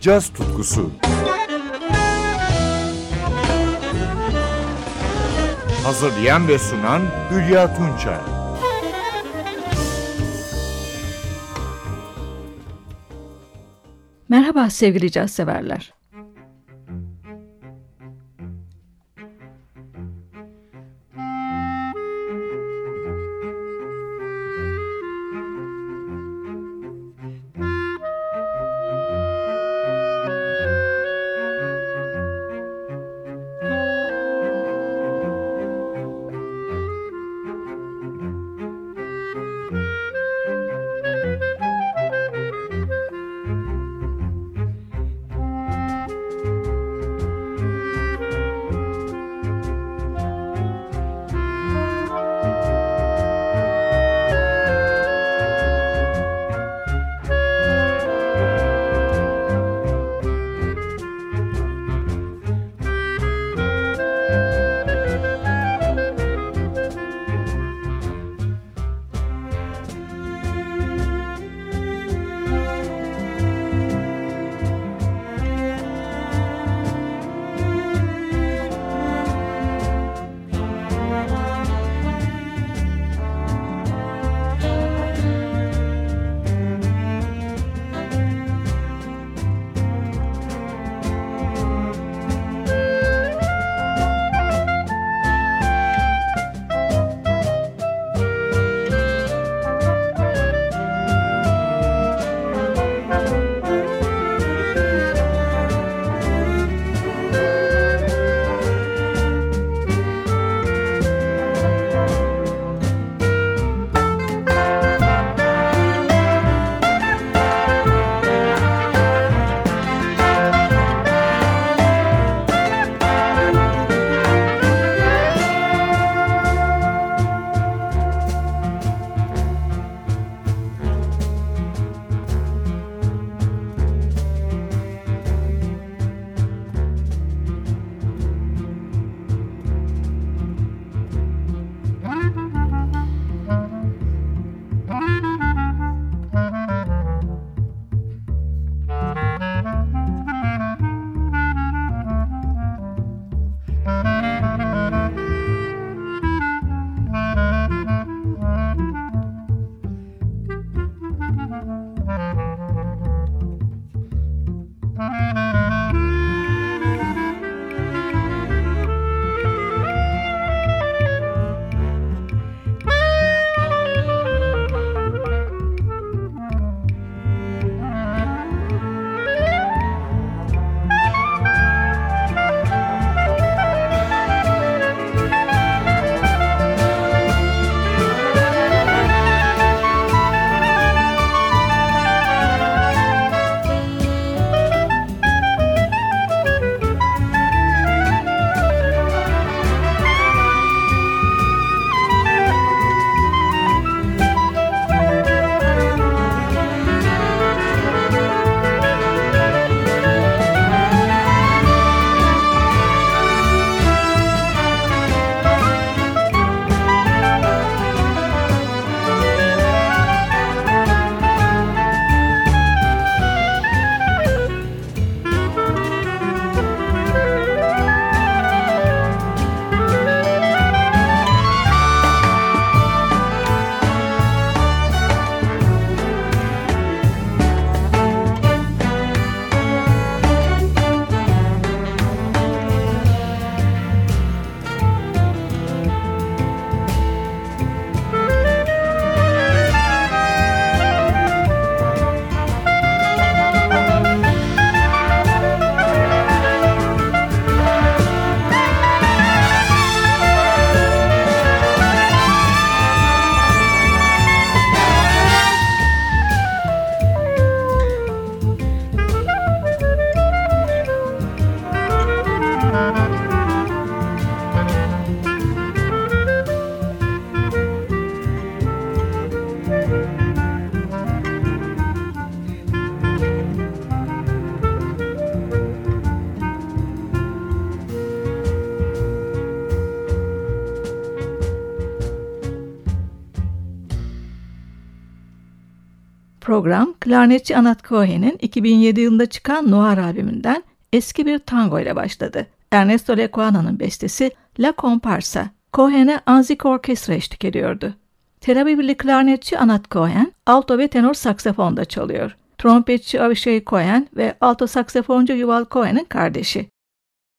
caz tutkusu. Hazırlayan ve sunan Hülya Tunçay. Merhaba sevgili caz severler. Program klarnetçi Anat Cohen'in 2007 yılında çıkan Noir albümünden eski bir tango ile başladı. Ernesto Lecuana'nın bestesi La Comparsa, Cohen'e Anzik Orkestra eşlik ediyordu. Tel Avivli klarnetçi Anat Cohen, alto ve tenor saksafonda çalıyor. Trompetçi Avishai Cohen ve alto saksafoncu Yuval Cohen'in kardeşi.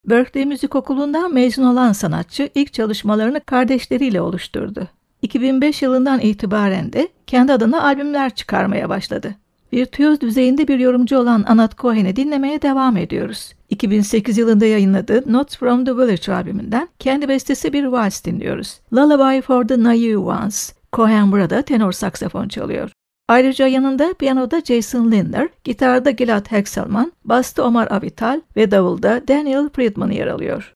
Berkeley Müzik Okulu'ndan mezun olan sanatçı ilk çalışmalarını kardeşleriyle oluşturdu. 2005 yılından itibaren de kendi adına albümler çıkarmaya başladı. Virtüöz düzeyinde bir yorumcu olan Anat Cohen'i dinlemeye devam ediyoruz. 2008 yılında yayınladığı Notes from the Village albümünden kendi bestesi bir vals dinliyoruz. Lullaby for the Naive Ones. Cohen burada tenor saksafon çalıyor. Ayrıca yanında piyanoda Jason Lindner, gitarda Gilad Hexelman, basta Omar Avital ve davulda Daniel Friedman yer alıyor.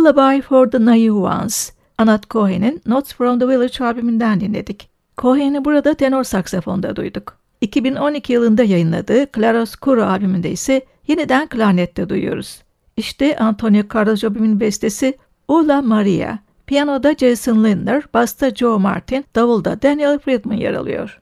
Lullaby for the Naive Ones, Anat Cohen'in Notes from the Village albümünden dinledik. Cohen'i burada tenor saksafonda duyduk. 2012 yılında yayınladığı Claroscuro albümünde ise yeniden klarnette duyuyoruz. İşte Antonio Carlos Jobim'in bestesi Ula Maria. Piyanoda Jason Lindner, basta Joe Martin, davulda Daniel Friedman yer alıyor.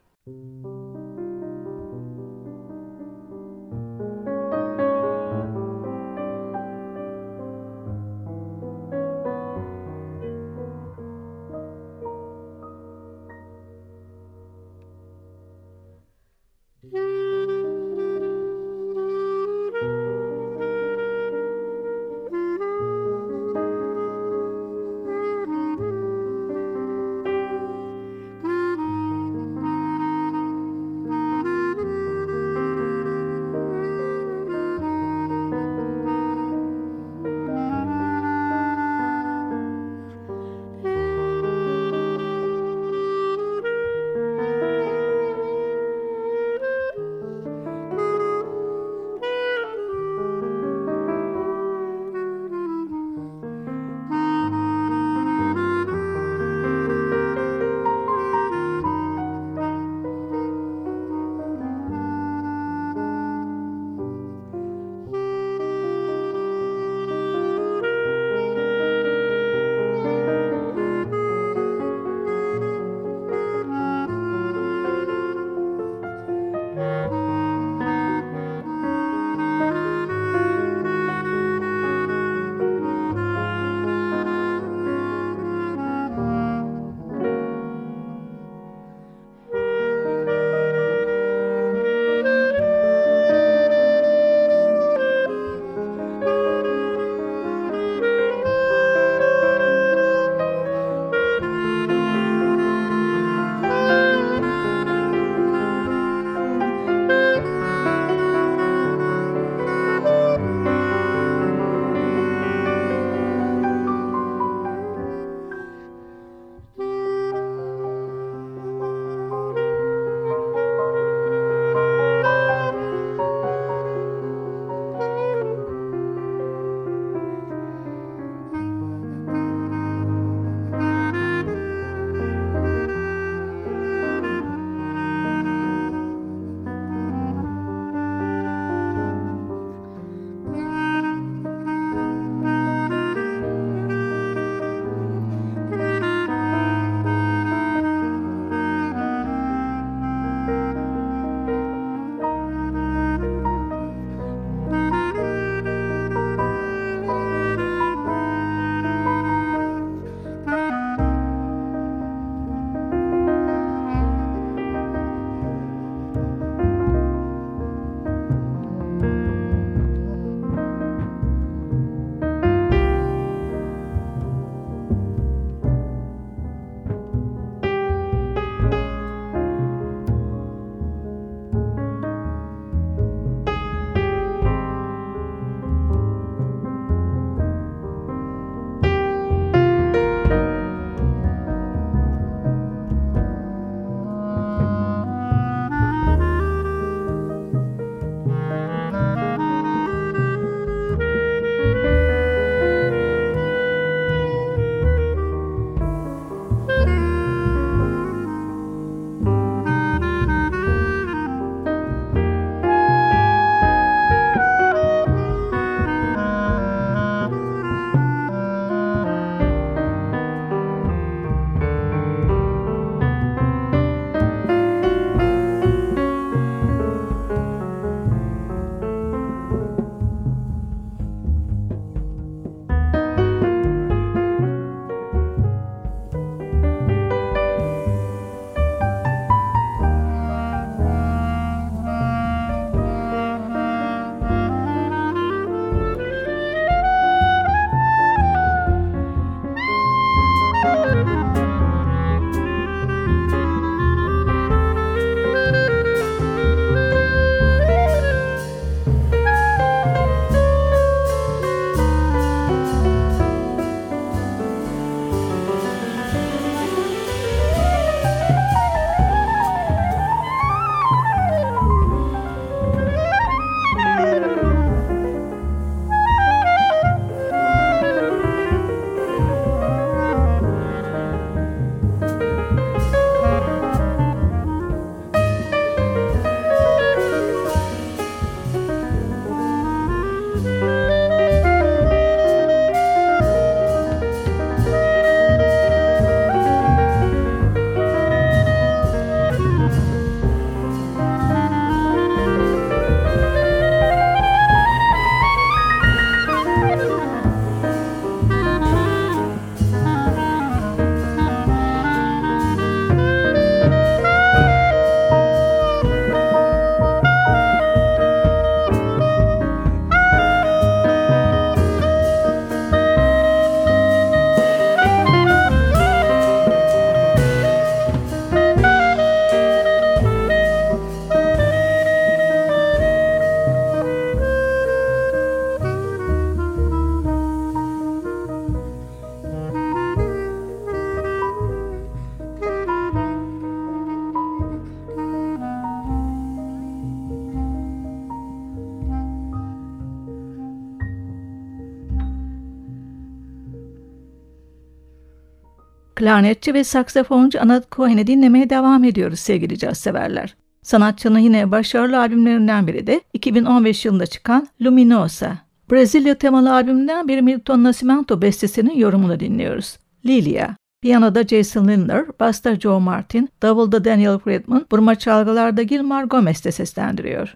Klarnetçi ve saksafoncu Anat Cohen'i dinlemeye devam ediyoruz sevgili caz severler. Sanatçının yine başarılı albümlerinden biri de 2015 yılında çıkan Luminosa. Brezilya temalı albümden bir Milton Nascimento bestesinin yorumunu dinliyoruz. Lilia. Piyanoda Jason Lindner, basta Joe Martin, davulda Daniel Friedman, burma çalgılarda Gilmar Gomez de seslendiriyor.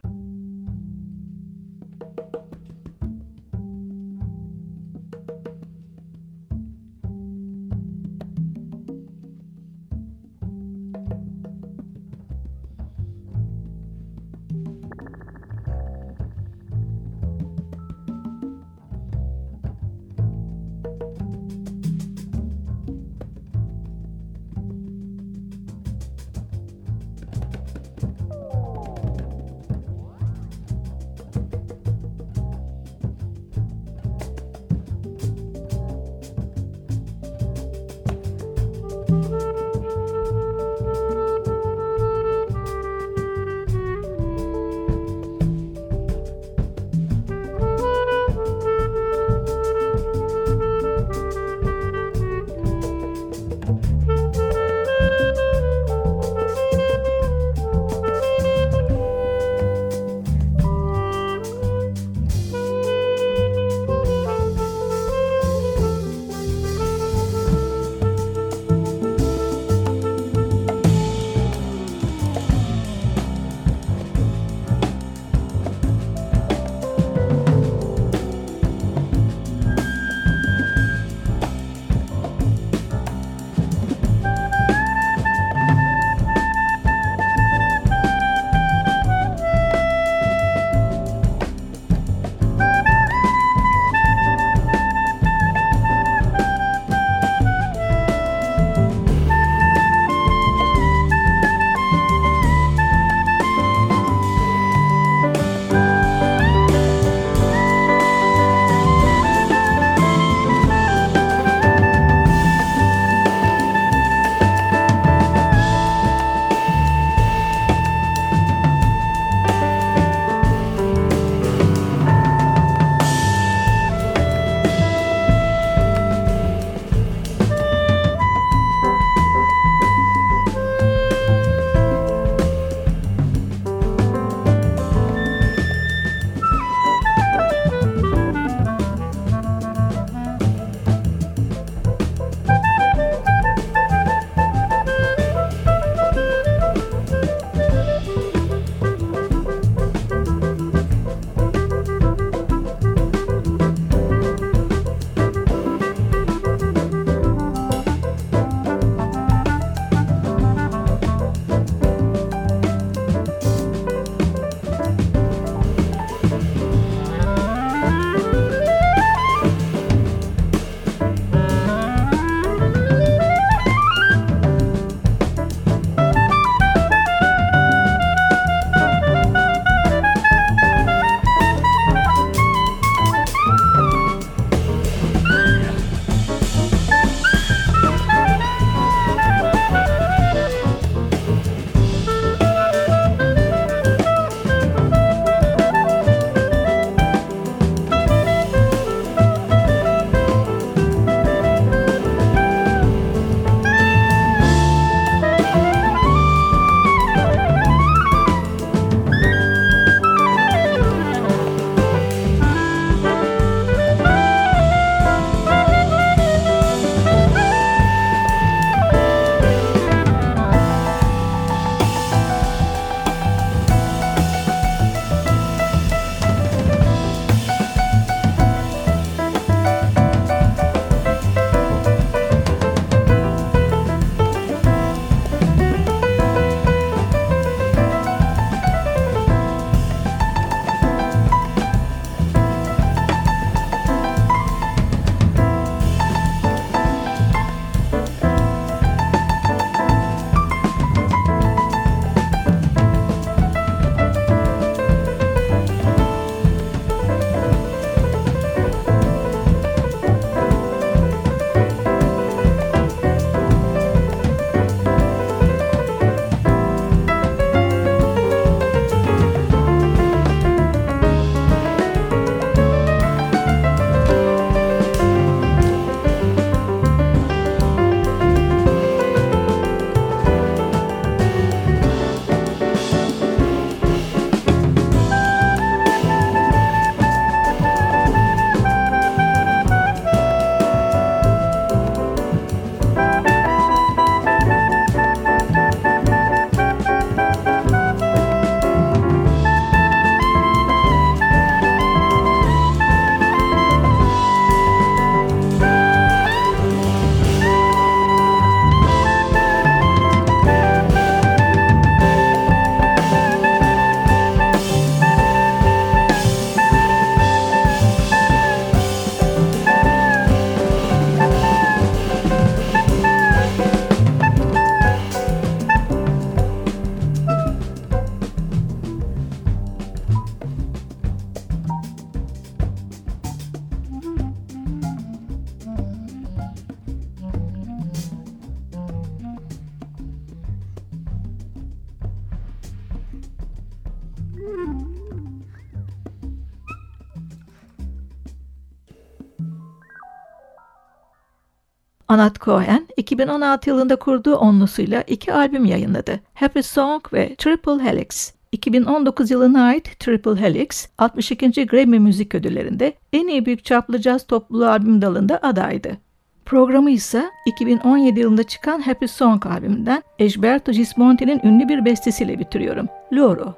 Anat Cohen 2016 yılında kurduğu onlusuyla iki albüm yayınladı. Happy Song ve Triple Helix. 2019 yılına ait Triple Helix, 62. Grammy Müzik Ödülleri'nde en iyi büyük çaplı caz topluluğu albüm dalında adaydı. Programı ise 2017 yılında çıkan Happy Song albümünden Egberto Gismonti'nin ünlü bir bestesiyle bitiriyorum. Loro.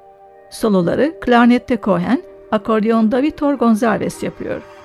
Soloları klarnette Cohen, akordeonda Vitor Gonzalez yapıyor.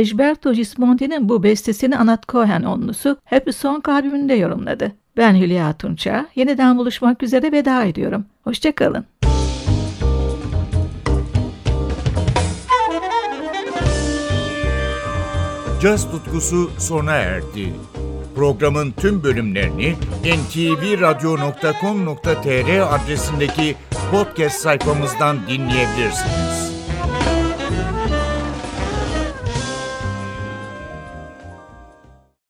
Egberto Gismondi'nin bu bestesini Anat Cohen onlusu Happy Song albümünde yorumladı. Ben Hülya Tunça. Yeniden buluşmak üzere veda ediyorum. Hoşçakalın. Caz tutkusu sona erdi. Programın tüm bölümlerini ntvradio.com.tr adresindeki podcast sayfamızdan dinleyebilirsiniz.